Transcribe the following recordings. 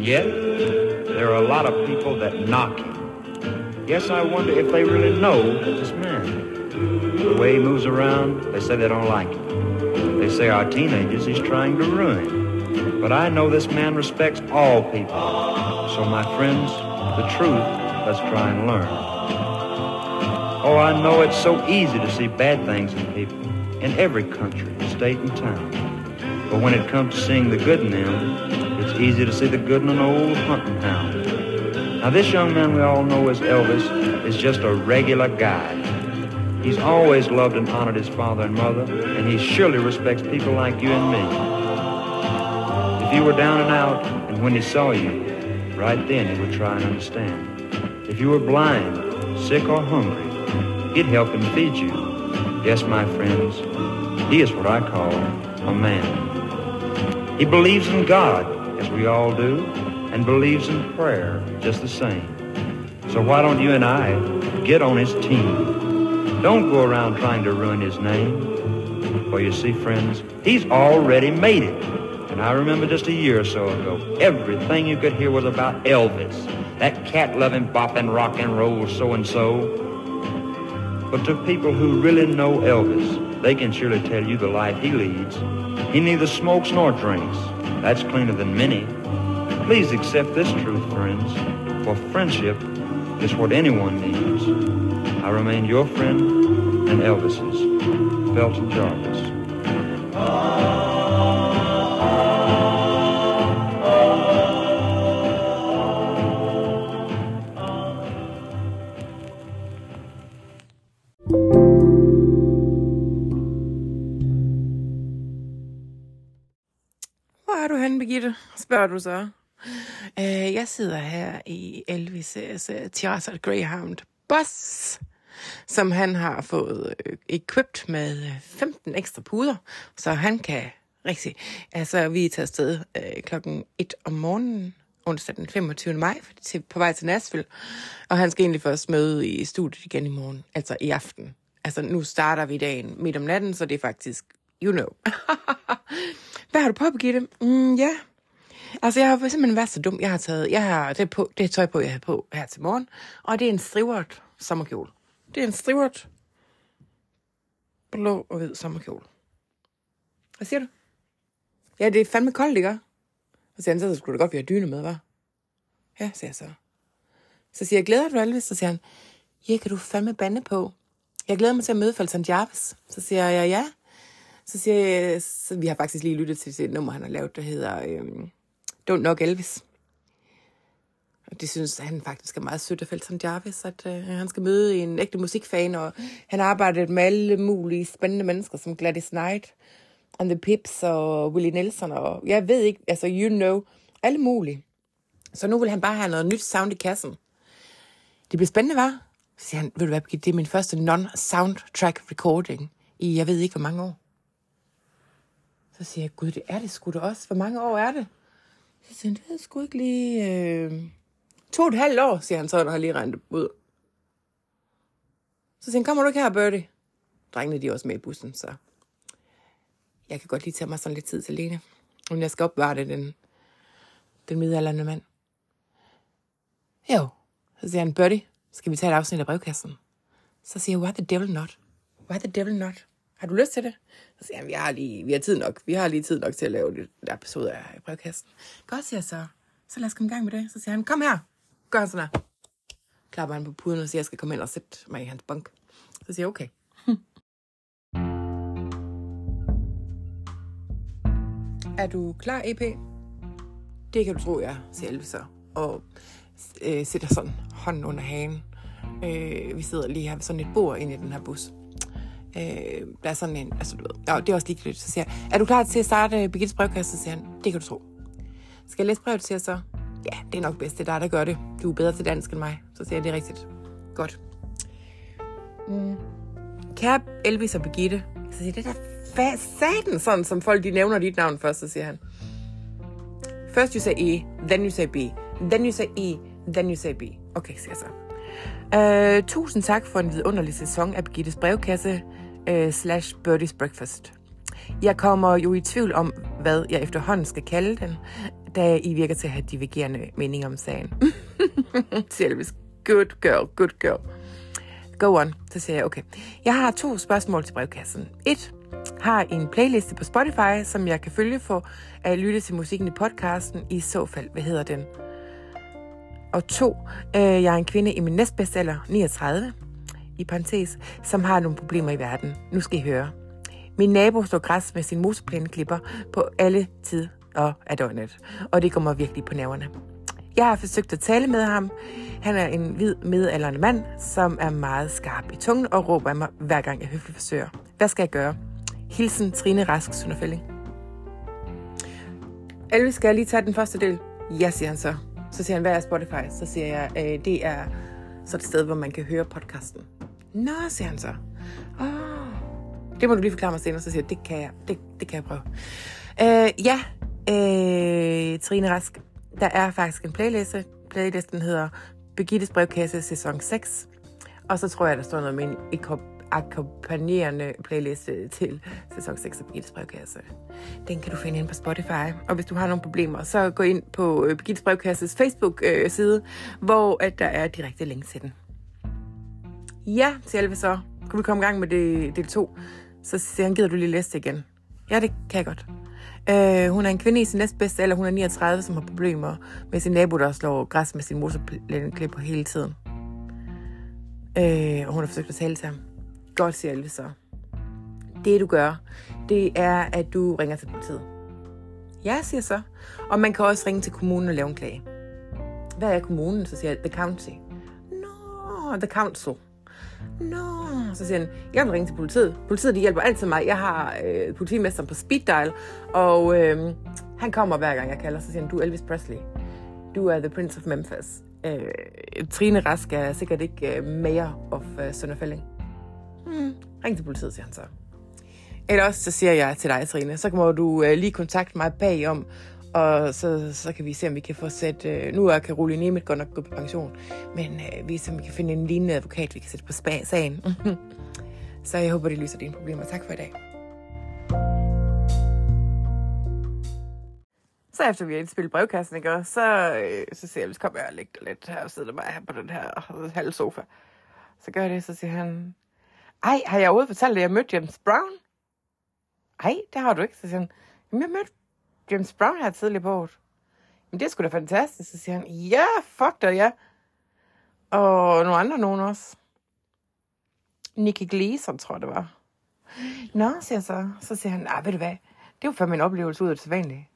And yet, there are a lot of people that knock him. Yes, I wonder if they really know this man. The way he moves around, they say they don't like him. They say our teenagers he's trying to ruin. But I know this man respects all people. So, my friends, the truth, let's try and learn. Oh, I know it's so easy to see bad things in people in every country, state, and town. But when it comes to seeing the good in them, easy to see the good in an old hunting hound. Now, this young man we all know as Elvis is just a regular guy. He's always loved and honored his father and mother, and he surely respects people like you and me. If you were down and out, and when he saw you, right then he would try and understand. If you were blind, sick, or hungry, he'd help and feed you. Yes, my friends, he is what I call a man. He believes in God, as we all do, and believes in prayer just the same. So why don't you and I get on his team? Don't go around trying to ruin his name. For you see, friends, he's already made it. And I remember just a year or so ago, everything you could hear was about Elvis. That cat-loving, bopping, rock and roll so-and-so. But to people who really know Elvis, they can surely tell you the life he leads. He neither smokes nor drinks. That's cleaner than many. Please accept this truth, friends, for friendship is what anyone needs. I remain your friend and Elvis's, Felton Jarvis. Spørger du så? Uh, jeg sidder her i Elvis' øh, uh, Tirasa Greyhound Bus, som han har fået øh, equipped med 15 ekstra puder, så han kan rigtig... Altså, vi er taget afsted uh, klokken 1 om morgenen, onsdag den 25. maj, til, på vej til Nashville, og han skal egentlig først møde i studiet igen i morgen, altså i aften. Altså, nu starter vi dagen midt om natten, så det er faktisk, you know. Hvad har du på, Birgitte? Mm, ja, Altså, jeg har simpelthen været så dum. Jeg har taget, jeg har det, på, det tøj på, jeg har på her til morgen, og det er en strivert sommerkjole. Det er en strivert blå og hvid sommerkjole. Hvad siger du? Ja, det er fandme koldt, ikke? Og siger han, så skulle det godt vi har dyne med, hva'? Ja, siger jeg så. Så siger jeg, glæder du Elvis? Så siger han, ja, kan du fandme bande på? Jeg glæder mig til at møde Falsan Jarvis. Så siger jeg, ja, ja. Så siger jeg, så vi har faktisk lige lyttet til det nummer, han har lavet, der hedder øhm, Don't Knock Elvis. Og det synes han faktisk er meget sødt af Felton Jarvis, at øh, han skal møde en ægte musikfan, og han har arbejdet med alle mulige spændende mennesker, som Gladys Knight, and the Pips og Willie Nelson, og jeg ved ikke, altså you know, alle mulige. Så nu vil han bare have noget nyt sound i kassen. Det bliver spændende, var? Så siger han, ved du hvad, det er min første non-soundtrack recording i, jeg ved ikke, hvor mange år. Så siger jeg, gud, det er det sgu da også. Hvor mange år er det? Så siger han, det er sgu ikke lige... Øh... To og et halvt år, siger han så, når han lige regnet ud. Så siger han, kommer du ikke her, Birdie? Drengene, de er også med i bussen, så... Jeg kan godt lige tage mig sådan lidt tid til alene. Men jeg skal opvare det, den, den midalderne mand. Jo, så siger han, Birdie, skal vi tage et afsnit af brevkassen? Så siger jeg, why the devil not? Why the devil not? Har du lyst til det? Så siger han, vi har, lige, vi har tid nok. Vi har lige tid nok til at lave det der episode af brevkassen. Godt, siger jeg så. Så lad os komme i gang med det. Så siger han, kom her. Gør han sådan her. Klapper han på puden og siger, jeg skal komme ind og sætte mig i hans bunk. Så siger jeg, okay. er du klar, EP? Det kan du tro, jeg, siger Elvis så. Og øh, sætter sådan hånden under hagen. Øh, vi sidder lige her ved sådan et bord inde i den her bus. Øh, der er sådan en, altså du ved, ja, det er også ligegyldigt. Så siger jeg, er du klar til at starte øh, Birgittes brevkasse? Så siger han, det kan du tro. Skal jeg læse brevet, siger jeg så? Ja, det er nok bedst, det er dig, der gør det. Du er bedre til dansk end mig. Så siger jeg, det er rigtigt. Godt. Mm. Kære Elvis og Birgitte, så siger det der satan, sådan som folk de nævner dit navn først, så siger han. First you say E, then you say B, then you say E, then you say B. Okay, siger jeg så. Uh, tusind tak for en vidunderlig sæson af Birgittes brevkasse uh, slash Birdies Breakfast. Jeg kommer jo i tvivl om, hvad jeg efterhånden skal kalde den, da I virker til at have divergerende mening om sagen. Selvis, good girl, good girl. Go on, så siger jeg, okay. Jeg har to spørgsmål til brevkassen. Et, har en playliste på Spotify, som jeg kan følge for at lytte til musikken i podcasten. I så fald, hvad hedder den? Og to, øh, jeg er en kvinde i min næstbedste alder, 39, i parentes, som har nogle problemer i verden. Nu skal I høre. Min nabo står græs med sin motorplæneklipper på alle tider af døgnet, og det går mig virkelig på nerverne. Jeg har forsøgt at tale med ham. Han er en hvid midaldrende mand, som er meget skarp i tungen og råber af mig, hver gang jeg høfligt forsøger. Hvad skal jeg gøre? Hilsen Trine Rask Sønderfælling. Elvis, skal jeg lige tage den første del? Ja, siger han så. Så siger han, hvad er Spotify? Så siger jeg, øh, det er så et sted, hvor man kan høre podcasten. Nå, siger han så. Oh, det må du lige forklare mig senere. Så siger jeg, det kan jeg, det, det kan jeg prøve. Øh, ja, øh, Trine Rask, der er faktisk en playliste. Playlisten hedder Begittes brevkasse sæson 6. Og så tror jeg, der står noget med en akkompagnerende playliste til sæson 6 af Birgittes brevkasse. Den kan du finde ind på Spotify. Og hvis du har nogle problemer, så gå ind på øh, Birgittes brevkasses Facebook-side, øh, hvor at der er direkte link til den. Ja, siger Alve så. Kan vi komme i gang med det, del 2? Så siger han, gider du lige læse det igen? Ja, det kan jeg godt. Øh, hun er en kvinde i sin næstbedste alder, hun er 39, som har problemer med sin nabo, der slår græs med sin motorklipper hele tiden. Øh, og hun har forsøgt at tale til ham. Godt, siger Elvis så. Det du gør, det er, at du ringer til politiet. Ja, siger så. Og man kan også ringe til kommunen og lave en klage. Hvad er kommunen? Så siger jeg, the county. No, the council. Nå, så siger han, jeg vil ringe til politiet. Politiet, de hjælper altid mig. Jeg har øh, politimesteren på speed dial, og øh, han kommer hver gang, jeg kalder. Så siger han, du er Elvis Presley. Du er the Prince of Memphis. Øh, Trine Rask er sikkert ikke øh, mayor of øh, Sønderfælling. Hmm, ring til politiet, siger han så. Eller også så siger jeg til dig, Trine, så må du øh, lige kontakte mig bagom, og så, så kan vi se, om vi kan få sat... Uh, nu er Caroline Nemeth godt nok gået på pension, men uh, vi så, om vi kan finde en lignende advokat, vi kan sætte på spa sagen. så jeg håber, det løser dine problemer. Tak for i dag. Så efter vi har spillet brevkassen, ikke, så, øh, så siger jeg, så kommer jeg og lægger lidt her og sidder bare her på den her halve sofa. Så gør jeg det, så siger han, ej, har jeg overhovedet fortalt at jeg mødte James Brown? Ej, det har du ikke. Så siger han, jamen, jeg mødte James Brown her tidligere på året. Men det er sgu da fantastisk. Så siger han, ja, fuck dig, ja. Og nogle andre nogen også. Nicky Gleason, tror jeg, det var. Nå, siger jeg så. Så siger han, nej, ved du hvad, det var for min oplevelse ud af det sædvanlige.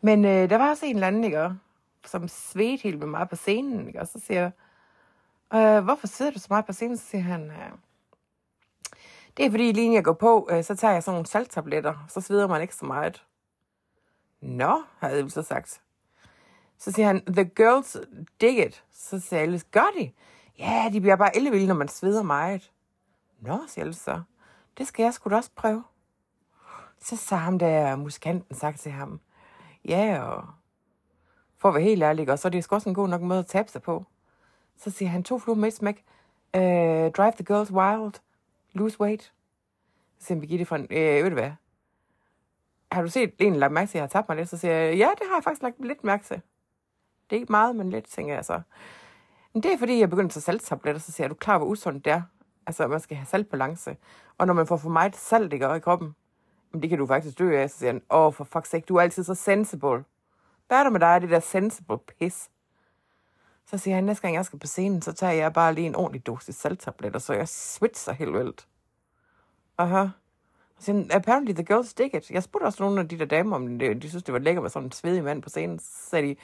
Men øh, der var også en eller anden, ikke, som svedte helt med mig på scenen. Ikke? Og så siger jeg, øh, hvorfor sidder du så meget på scenen? Så siger han, øh, det er fordi, lige jeg går på, øh, så tager jeg sådan nogle salttabletter, så sveder man ikke så meget. Nå, havde jeg så sagt. Så siger han, the girls dig it. Så siger Alice, gør de? Ja, de bliver bare ellevilde, når man sveder meget. Nå, siger Alice så. Det skal jeg sgu da også prøve. Så sagde ham der musikanten sagt til ham, ja, og for at være helt ærlig, og så er det sgu også en god nok måde at tabe sig på. Så siger han, to fluer med smæk, uh, drive the girls wild, lose weight. Så siger Birgitte fra, øh, ved du hvad, har du set en lagt mærke til, at jeg har tabt mig lidt? Så siger jeg, ja, det har jeg faktisk lagt lidt mærke til. Det er ikke meget, men lidt, tænker jeg så. Men det er fordi, jeg begyndte at tage salttabletter, så siger jeg, er du klar, hvor usundt det er? Altså, man skal have saltbalance. Og når man får for meget salt ikke, i kroppen, men det kan du faktisk dø af. Så siger han, åh, oh, for fuck's sake, du er altid så sensible. Hvad er der med dig, det der sensible pis? Så siger han, næste gang jeg skal på scenen, så tager jeg bare lige en ordentlig dosis salttabletter, så jeg switcher helt vildt. Aha. Sådan, apparently the girls dig it. Jeg spurgte også nogle af de der damer, om det, de synes, det var lækkert med sådan en svedig mand på scenen. Så sagde de,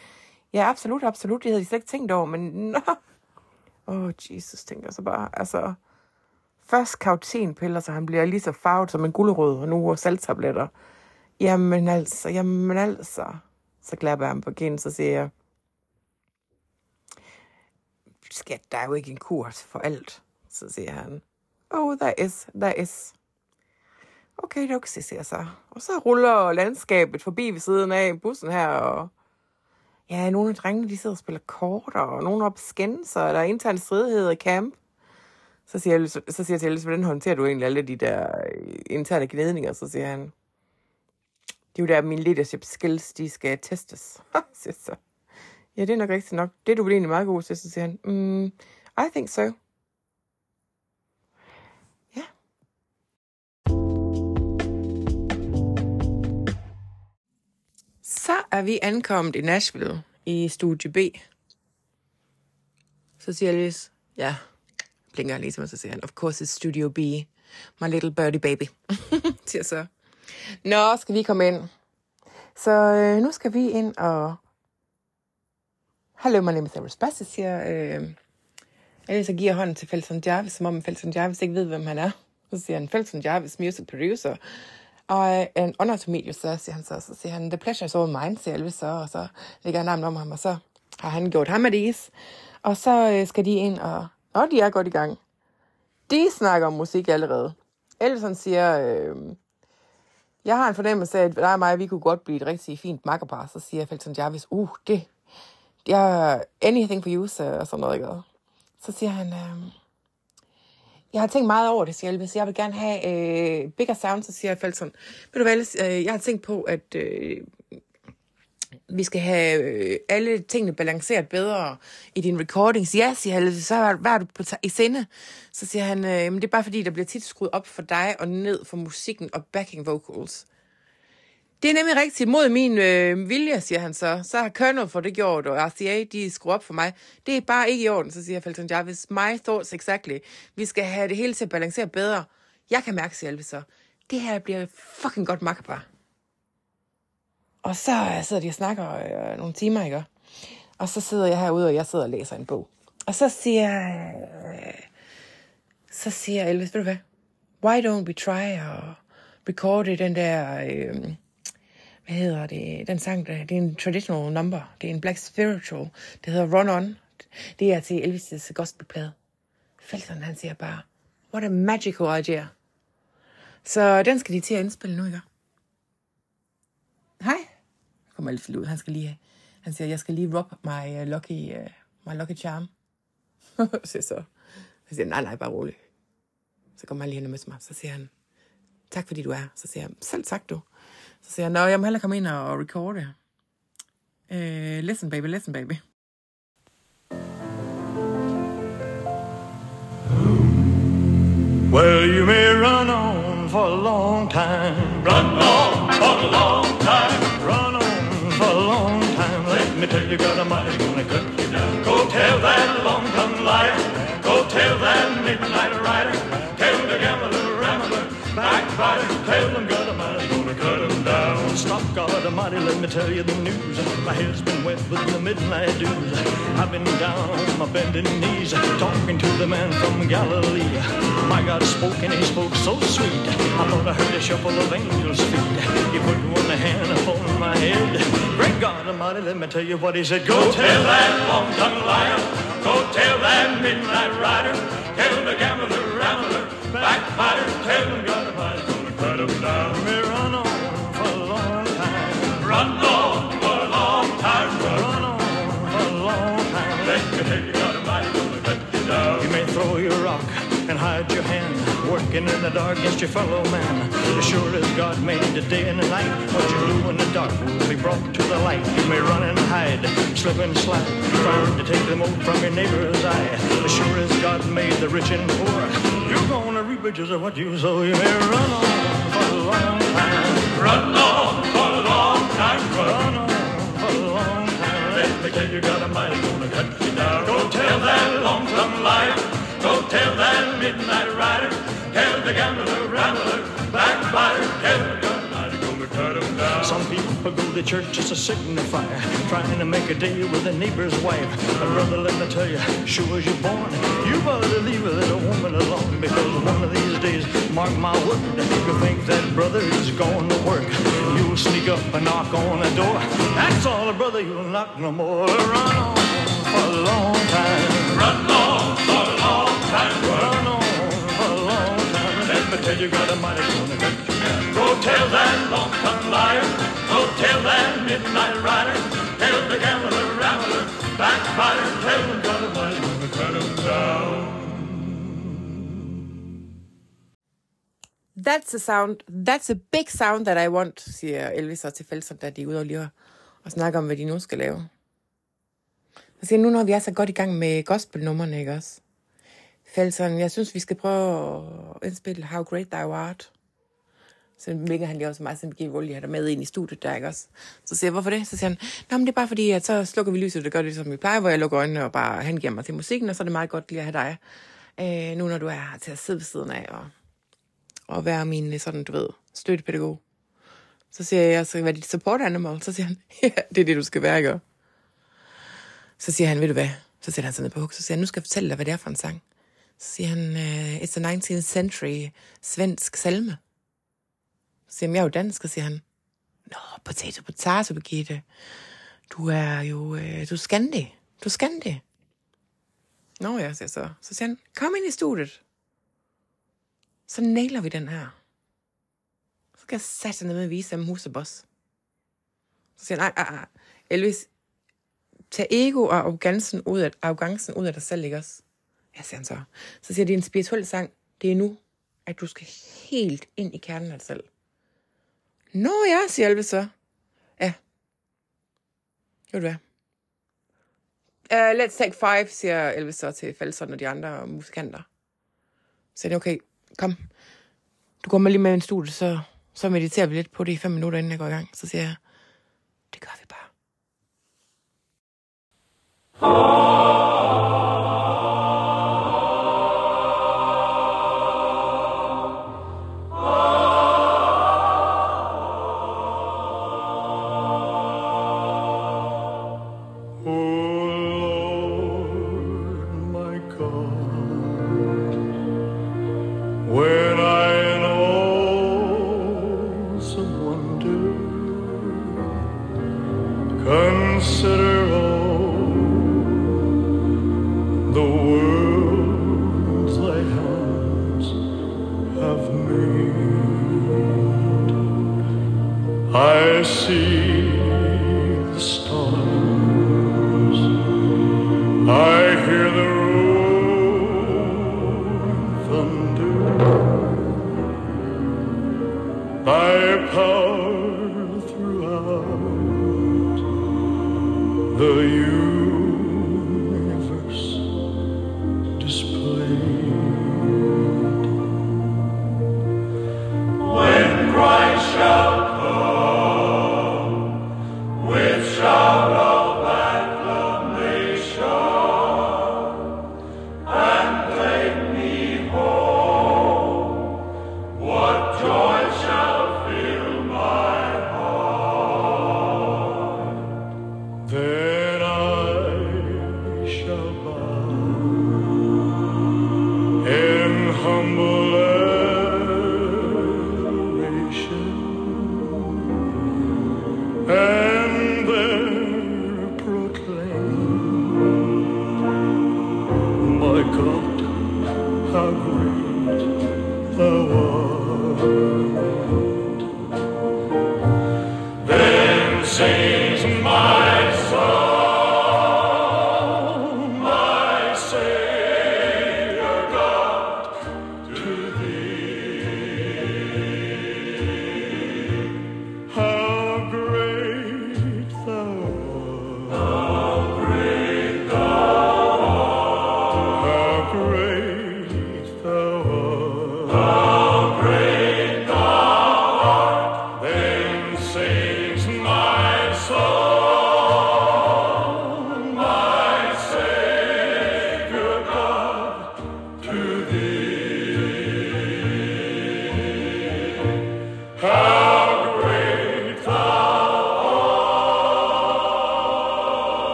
ja, absolut, absolut. Det havde de slet ikke tænkt over, men nå. Åh, oh, Jesus, tænker jeg så bare. Altså, først kautinpiller, så han bliver lige så farvet som en gulerod, og nu salttabletter. Jamen altså, jamen altså. Så klapper jeg ham på kinden, så siger jeg, skat, der er jo ikke en kurs for alt. Så siger han, oh, there is, there is. Okay, det er okay, siger så. Altså. Og så ruller landskabet forbi ved siden af bussen her, og ja, nogle af drengene, de sidder og spiller kort, og nogle op skænser, og der er interne stridigheder i camp. Så siger jeg, så siger jeg til Alice, hvordan håndterer du egentlig alle de der øh, interne gnidninger? Så siger han, Det er jo der, mine leadership skills, de skal testes. siger så. Ja, det er nok rigtigt nok. Det er du vel egentlig meget god til, så siger han. Mm, I think so. Så er vi ankommet i Nashville i studie B. Så siger Alice, ja, blinker ligesom, og så siger han, of course it's Studio B, my little birdie baby, siger så. Nå, skal vi komme ind? Så øh, nu skal vi ind og... Hallo, my name is Iris Bass, siger øh, Alice giver hånden til Felton Jarvis, som om Felton Jarvis ikke ved, hvem han er. Så siger han, Felton Jarvis, music producer. Og øh, en honor to meet you, sir, siger han så. Så siger han, the pleasure is all mine, siger Elvis så. Og så lægger han navnet om ham, og så har han gjort ham at is. Og så øh, skal de ind, og og de er godt i gang. De snakker om musik allerede. Elvis siger, øh, jeg har en fornemmelse af, at dig og mig, vi kunne godt blive et rigtig fint makkerpar. Så siger Felton Jarvis, uh, det, det er anything for you, sir, og sådan noget, ikke? Så siger han, øh, jeg har tænkt meget over det, siger Elvis. Jeg vil gerne have øh, bigger sound, så siger Felton. Ved du hvad, Alice, øh, jeg har tænkt på, at øh, vi skal have øh, alle tingene balanceret bedre i dine recordings. Ja, siger han, så hvad er du på i sinde? Så siger han, øh, men det er bare fordi, der bliver tit skruet op for dig og ned for musikken og backing vocals. Det er nemlig rigtigt mod min øh, vilje, siger han så. Så har Colonel for det gjort, og RCA, de skruer op for mig. Det er bare ikke i orden, så siger Felton Jarvis. My thoughts exactly. Vi skal have det hele til at balancere bedre. Jeg kan mærke, siger Elvis så. Det her bliver fucking godt makkerpar. Og så øh, sidder de og snakker øh, nogle timer, ikke? Og så sidder jeg herude, og jeg sidder og læser en bog. Og så siger, øh, så siger Elvis, ved du hvad? Why don't we try at record den der, øh, hvad hedder det, den sang, der, det er en traditional number. Det er en black spiritual. Det hedder Run On. Det er til Elvis' gospelplade. Felton, han siger bare, what a magical idea. Så den skal de til at indspille nu, ikke? Hej. Kommer altid ud. Han skal lige, han siger, jeg skal lige rub my øh, lucky, uh, my lucky charm. så, så. Så siger nej, nej, bare rolig. Så kommer han lige hen og møder mig. Så siger han, tak fordi du er. Så siger jeg, selv tak du. Så siger han, nå, jeg må hellere komme ind og recorde. Uh, listen baby, listen baby. Well, you may run on for a long time. Run on for a long time. Run on for a long time. Let me tell you, God Almighty's gonna cut you down. Go tell that long-tongued liar. Go tell that midnight rider. Tell the gambler, rambler, backbiter. Tell them Stop, God Almighty, let me tell you the news. My head's been wet with the midnight dews. I've been down on my bending knees, talking to the man from Galilee. My God spoke and he spoke so sweet. I thought I heard a shuffle of angels' feet. He put one hand upon my head. Great God Almighty, let me tell you what he said. Go tell that long-tongued liar. Go tell that midnight rider. Tell the gambler, rambler, backbiter. Tell them God and hide your hand, working in the dark against your fellow man. As sure as God made the day and the night, what you do in the dark will be brought to the light. You may run and hide, slip and slide, trying to take the mote from your neighbor's eye. As sure as God made the rich and poor, you're gonna reap riches of what you sow. You may run on for a long time, run on for a long time, run on for a long time. Let me tell you, God Almighty's gonna cut you down. Go tell that long-tongued liar. Go tell that midnight rider. Tell the gambler, rambler, backbiter. Tell the God gonna cut him down. Some people go to church just to signify, trying to make a deal with a neighbor's wife. But brother, let me tell you, sure as you're born, you better leave a little woman alone because one of these days, mark my word, and you think that brother is going to work. You'll sneak up and knock on the door. That's all, brother, you'll knock no more. Run on for a long time. Run on for a long time. Run on a But tell you, got a mighty gonna cut you down. Go tell that long-tongued liar. Go tell that midnight rider. Tell the gambler, rambler, backbiter. Tell them a mighty gonna cut him down. That's a sound, that's a big sound that I want, siger Elvis og til Felsen, da de er ude og lige og snakker om, hvad de nu skal lave. Så siger nu når vi er så godt i gang med gospelnummerne, ikke også? Felsen, jeg synes, vi skal prøve at indspille How Great Thou Art. Så vinker han lige også mig, så giver Woolley der med ind i studiet der, ikke også? Så siger jeg, hvorfor det? Så siger han, Nå, men det er bare fordi, at så slukker vi lyset, det gør det, som vi plejer, hvor jeg lukker øjnene og bare hengiver mig til musikken, og så er det meget godt lige at have dig, øh, nu når du er her til at sidde ved siden af og, og være min, øh, sådan, du ved, støttepædagog. Så siger jeg, jeg skal være dit support animal. Så siger han, ja, det er det, du skal være, ikke? Så siger han, ved du hvad? Så sætter han sig ned på huk, så siger han, nu skal jeg fortælle dig, hvad det er for en sang. Så siger han, øh, it's a 19th century svensk salme. Så siger han, jeg er jo dansk, og siger han, Nå, potato, potato, Birgitte. Du er jo, øh, du er skandi. Du er skandi. Nå ja, siger så. Så siger han, kom ind i studiet. Så nailer vi den her. Så skal jeg sætte ned med at vise ham huseboss. Så siger han, nej, nej. Elvis, tag ego og arrogancen ud af, arrogancen ud af dig selv, ikke også? Ja, siger han så. Så siger det er en spirituel sang. Det er nu, at du skal helt ind i kernen af dig selv. Nå ja, siger Elvis så. Ja. Ved du hvad? Uh, let's take five, siger Elvis så til Falson og de andre musikanter. Så er det okay, kom. Du går med lige med en studie, så, så mediterer vi lidt på det i fem minutter, inden jeg går i gang. Så siger jeg, det gør vi bare. Oh. I see the stars.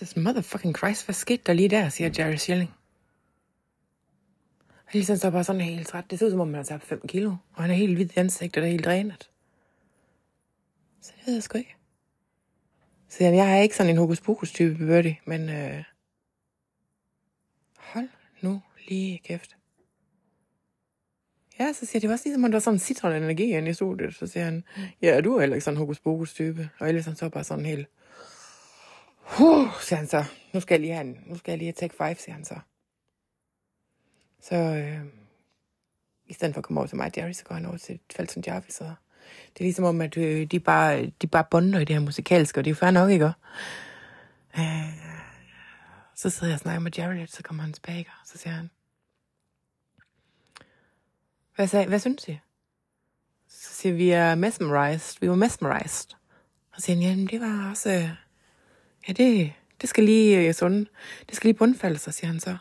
Jesus motherfucking Christ, hvad skete der lige der, siger Jerry Schilling. Hilsen så bare sådan helt træt. Det ser ud som om, han har tabt 5 kilo. Og han er helt hvid i ansigtet og helt drænet. Så det ved jeg sgu ikke. Så jamen, jeg er ikke sådan en hokus pokus type Birdie, men øh, hold nu lige kæft. Ja, så siger det var også ligesom, at der var sådan en citron-energi inde i studiet. Så siger han, ja, du er heller ikke sådan en hokus pokus type. Og ellers han så bare sådan helt, huh, siger han så. Nu skal jeg lige have en, nu skal jeg lige have take five, siger han så. Så øh, i stedet for at komme over til mig og Jerry, så går han over til Falsen Jarvis. Så det er ligesom om, at øh, de, bare, de bare bonder i det her musikalske, og det er jo fair nok, ikke? Øh, så sidder jeg og snakker med Jerry lidt, så kommer han tilbage, og så siger han, hvad, sagde, hvad synes I? Så siger vi, vi er mesmerized. Vi var mesmerized. Og så siger han, jamen det var også... Øh, Ja, det, det skal lige øh, sunde. det skal lige bundfalde sig, siger han så.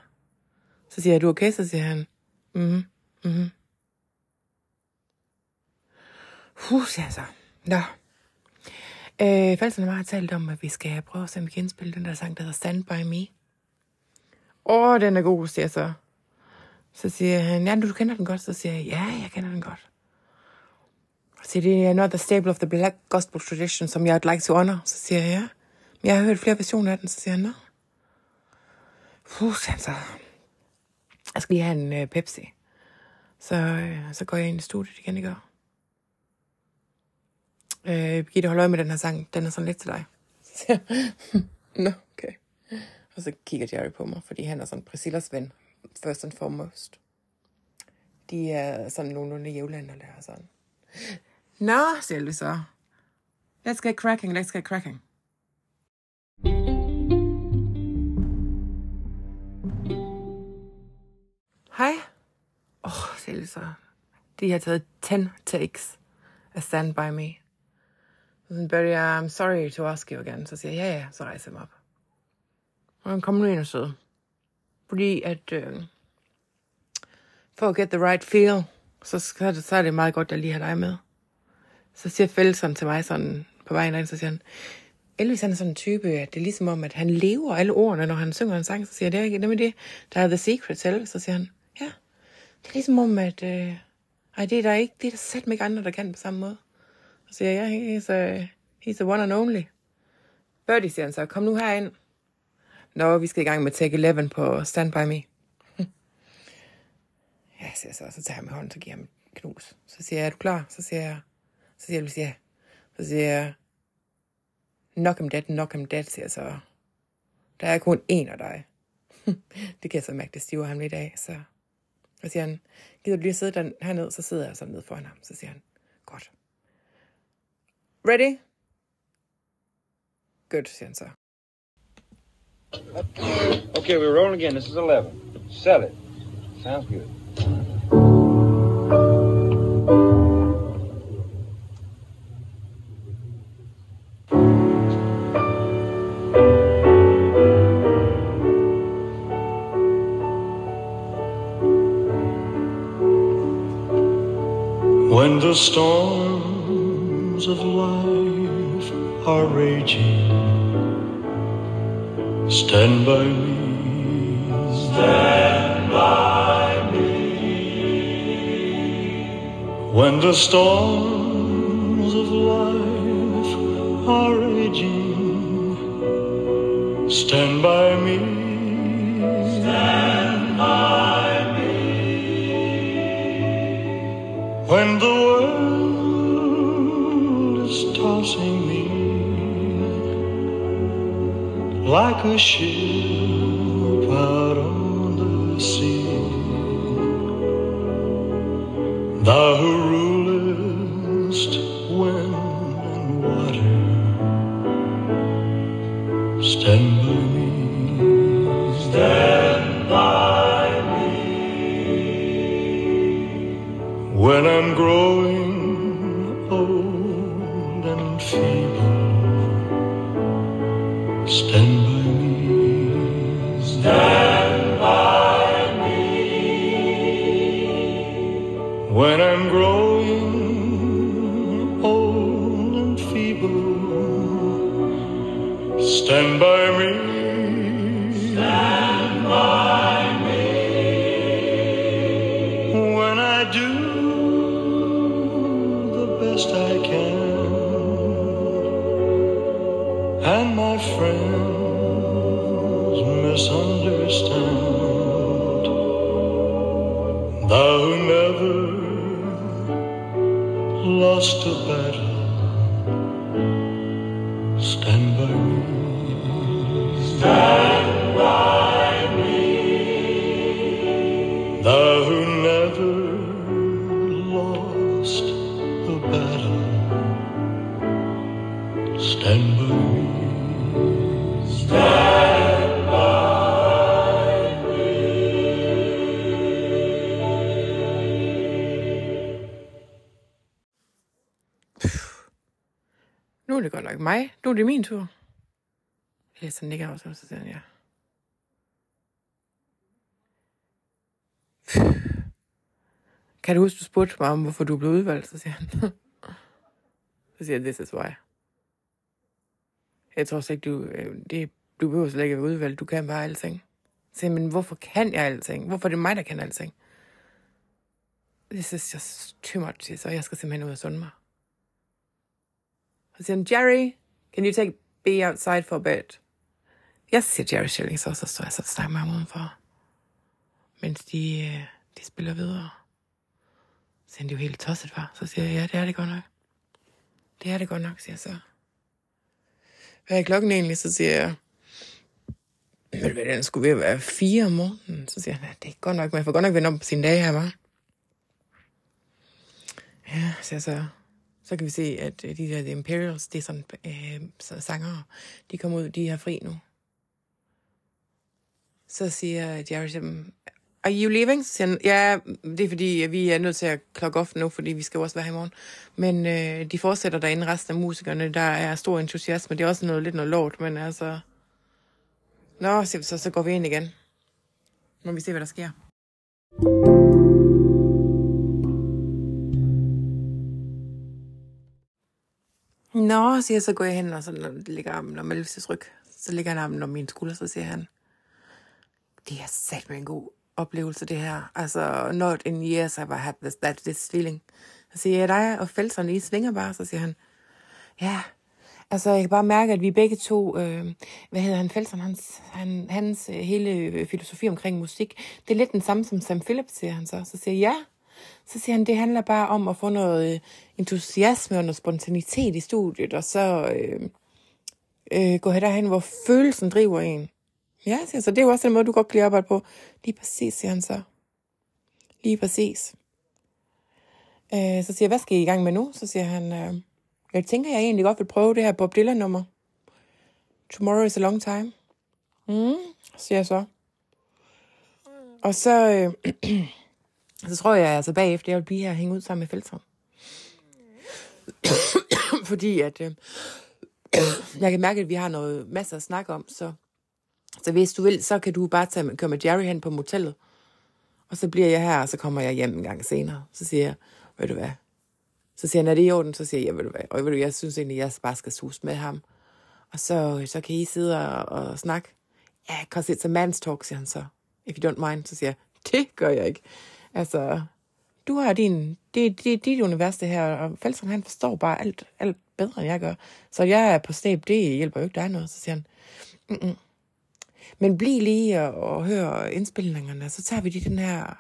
Så siger jeg, du okay? Så siger han, mhm, mhm. Huh, siger han så. Nå. Øh, Falserne har talt om, at vi skal prøve at se, om vi kan indspille den der sang, der hedder Stand By Me. Åh, oh, den er god, siger jeg så. Så siger han, ja, du kender den godt. Så siger jeg, ja, jeg kender den godt. Så siger det er another staple of the black gospel tradition, som jeg would like to honor. Så siger jeg, ja. Men jeg har hørt flere versioner af den, så siger han, nå. Puh, så. Jeg skal lige have en øh, Pepsi. Så, øh, så går jeg ind i studiet igen i går. Øh, Birgitte, hold øje med den her sang. Den er sådan lidt til dig. Så Nå, okay. Og så kigger Jerry på mig, fordi han er sådan Priscillas ven, first and foremost. De er sådan nogenlunde jævlandere der sådan. Nå, siger vi så. Let's get cracking, let's get cracking. Så. De har taget 10 takes af Stand By Me. Så sådan, Barry, I'm sorry to ask you again. Så siger jeg, ja, ja, så rejser jeg mig op. Og han kommer nu ind og sidder. Fordi at, øh, for at get the right feel, så, så, er det, så er det meget godt, at jeg lige har dig med. Så siger Fællesson til mig sådan på vejen ind, så siger han, Elvis han er sådan en type, at det er ligesom om, at han lever alle ordene, når han synger en sang, så siger jeg, det er ikke nemlig det, der er The Secret til, så siger han, det er ligesom om, at, øh, ej, det er der ikke, det er der sæt ikke andre, der kan på samme måde. Så siger jeg, ja, he's, a, he's the one and only. Birdie, siger han så, kom nu herind. Nå, vi skal i gang med Take 11 på Stand By Me. ja, siger jeg så, så tager jeg med hånden, så giver jeg ham et knus. Så siger jeg, er du klar? Så siger jeg, så siger jeg, ja. Så siger jeg, knock him dead, knock him dead, siger jeg så. Der er kun én af dig. det kan jeg så mærke, det stiver ham lidt af, så... Så siger han, gider du lige at sidde der, hernede? Så sidder jeg så nede foran ham. Så siger han, godt. Ready? Good, siger han så. Okay, we're rolling again. This is 11. Sell it. Sounds good. The storms of life are raging, stand by me. Stand by me. When the storms of life are raging, stand by me. Stand by me. When the tossing me like a ship out on the sea, thou understand. Thou never lost a battle. Nu er det min tur. Ja, så nikker jeg også, så siger han, ja. Kan du huske, du spurgte mig om, hvorfor du blev udvalgt? Så siger han. så siger han, this is why. Jeg tror slet ikke, du, øh, det, du behøver slet ikke at være udvalgt. Du kan bare alting. Så siger men hvorfor kan jeg alting? Hvorfor er det mig, der kan alting? This is just too much, så jeg skal simpelthen ud og sunde mig. Så siger han, Jerry, can you take B outside for a bit? Jeg siger Jerry Schilling, så, så står jeg så og snakker med ham udenfor. Mens de, øh, de spiller videre. Så er det jo helt tosset, var. Så siger jeg, ja, det er det godt nok. Det er det godt nok, siger jeg så. Hvad er klokken egentlig? Så siger jeg, ved du hvad, den skulle ved at være fire om morgenen. Så siger han, ja, det er godt nok, men jeg får godt nok vende om på sine dage her, var. Ja, så, så, så kan vi se, at øh, de der The Imperials, det er sådan øh, så sangere, de kommer ud, de har fri nu. Så siger Jerry til dem, are you leaving? Så siger han, ja, det er fordi, vi er nødt til at klokke off nu, fordi vi skal jo også være her i morgen. Men øh, de fortsætter derinde, resten af musikerne, der er stor entusiasme. Det er også noget, lidt noget lort, men altså... Nå, så, så, så går vi ind igen. Må vi se, hvad der sker. Nå, siger jeg, så går jeg hen, og så ligger armen om Elvis' ryg. Så ligger han armen om min skulder, så siger han, det er sat med en god oplevelse, det her. Altså, not in years have I had this, that, this feeling. Så siger jeg, dig og Felsen I svinger bare, så siger han, ja, altså jeg kan bare mærke, at vi begge to, øh, hvad hedder han, Felsen, hans, han, hans øh, hele øh, filosofi omkring musik, det er lidt den samme som Sam Phillips, siger han så. Så siger jeg, ja, så siger han, det handler bare om at få noget øh, entusiasme og noget spontanitet i studiet, og så øh, øh, gå derhen, hvor følelsen driver en. Ja, siger han, så det er jo også den måde, du godt kan lide arbejde på. Lige præcis, siger han så. Lige præcis. Øh, så siger jeg, hvad skal I i gang med nu? Så siger han, øh, jeg tænker, jeg egentlig godt vil prøve det her Bob Dylan-nummer. Tomorrow is a long time. Mm, siger jeg så. Og så, øh, så tror jeg altså bagefter, jeg vil blive her og hænge ud sammen med Feltram. Fordi at øh, jeg kan mærke, at vi har noget masser at snakke om, så, så hvis du vil, så kan du bare tage, køre med Jerry hen på motellet. Og så bliver jeg her, og så kommer jeg hjem en gang senere. Så siger jeg, ved du hvad? Så siger han, er det i orden? Så siger jeg, ja, ved du hvad? Og ved du, jeg synes egentlig, at jeg bare skal sus med ham. Og så, så kan I sidde og, og snakke. Ja, yeah, cause it's a man's talk, siger han så. If you don't mind, så siger jeg, det gør jeg ikke. Altså, du har din, det, det, dit univers det her, og Fælseren, han forstår bare alt, alt bedre, end jeg gør. Så jeg er på stab, det hjælper jo ikke dig noget. Så siger han, Mm-mm. men bliv lige og, og hør indspilningerne, så tager vi lige den her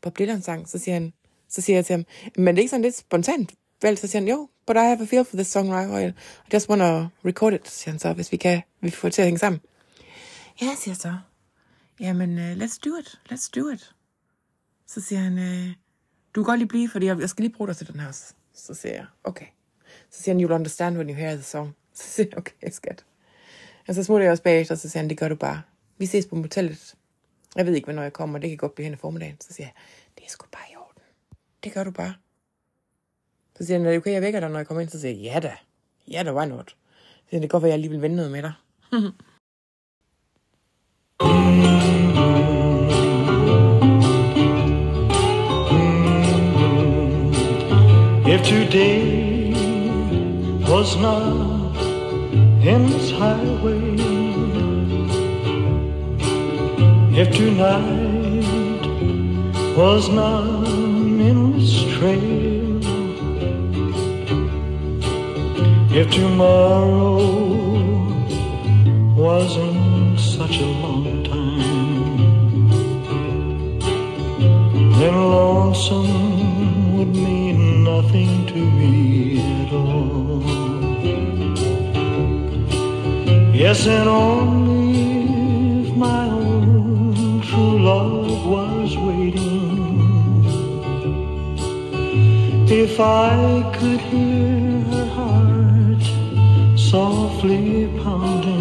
Bob Dylan-sang. Så siger han, så siger jeg til ham, men det er ikke sådan lidt spontant vel? Så siger han, jo, but I have a feel for this song, right? I just want to record it, siger han så, hvis vi kan, vi får til at hænge sammen. Ja, siger jeg så. Jamen, uh, let's do it, let's do it. Så siger han, øh, du kan godt lige blive, fordi jeg, jeg skal lige bruge dig til den her. Så siger jeg, okay. Så siger han, you'll understand when you hear the song. Så siger jeg, okay, skat. Og så smutter jeg også bagefter, så siger han, det gør du bare. Vi ses på motellet. Jeg ved ikke, hvornår jeg kommer, det kan godt blive hen i formiddagen. Så siger jeg, det er sgu bare i orden. Det gør du bare. Så siger han, er det okay, jeg vækker dig, når jeg kommer ind? Så siger jeg, ja da. Ja da, why not? Så siger han, det kan godt være, jeg lige vil vende noget med dig. today was not endless highway, if tonight was not an endless trail, if tomorrow wasn't such a long time, then lonesome would mean nothing to me at all. Yes, and only if my own true love was waiting. If I could hear her heart softly pounding.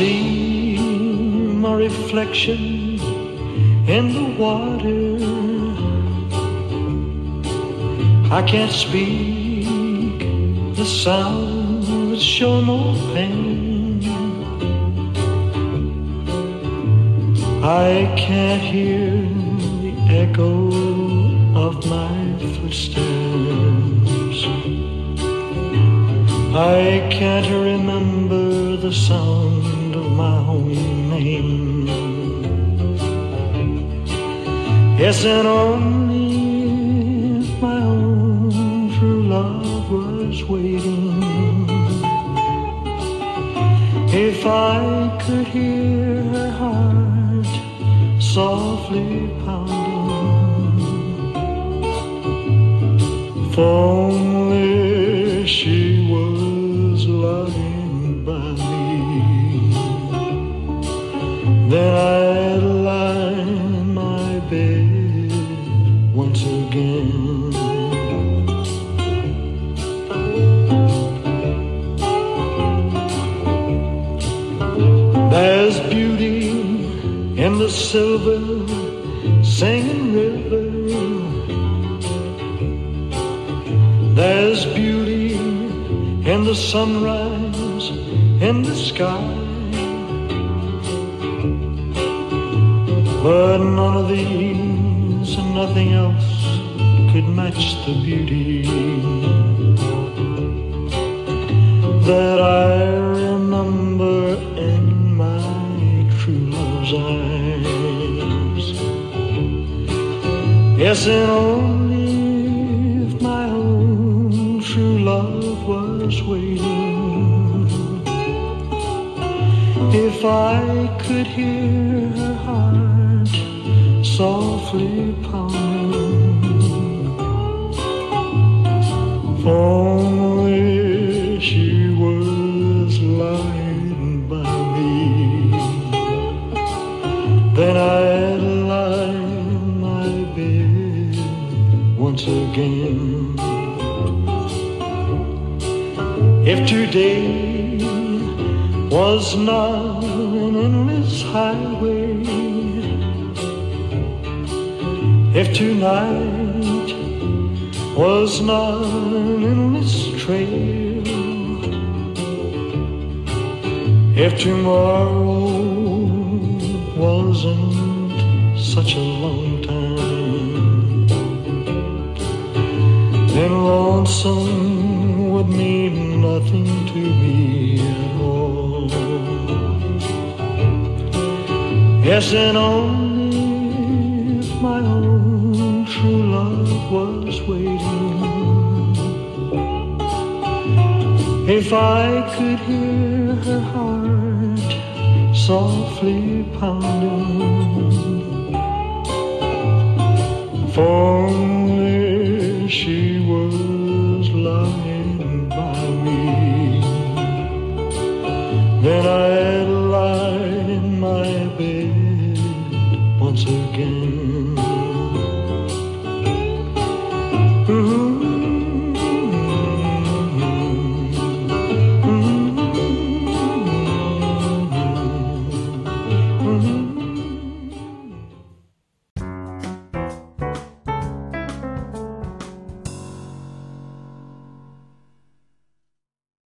See my reflection in the water. I can't speak the sounds show no pain. I can't hear the echo of my footsteps. I can't remember the sound Yes, and only if my own true love was waiting. If I could hear her heart softly pounding, only she then I'd lie in my bed once again. There's beauty in the silver singing river. There's beauty in the sunrise in the sky. But none of these and nothing else could match the beauty that I remember in my true love's eyes. Yes, and only if my own true love was waiting. If I could hear her heart Today was not an endless highway, if tonight was not an endless trail. If tomorrow wasn't such a long time, then lonesome nothing to me at all. Yes, and only if my own true love was waiting. If I could hear her heart softly pounding, if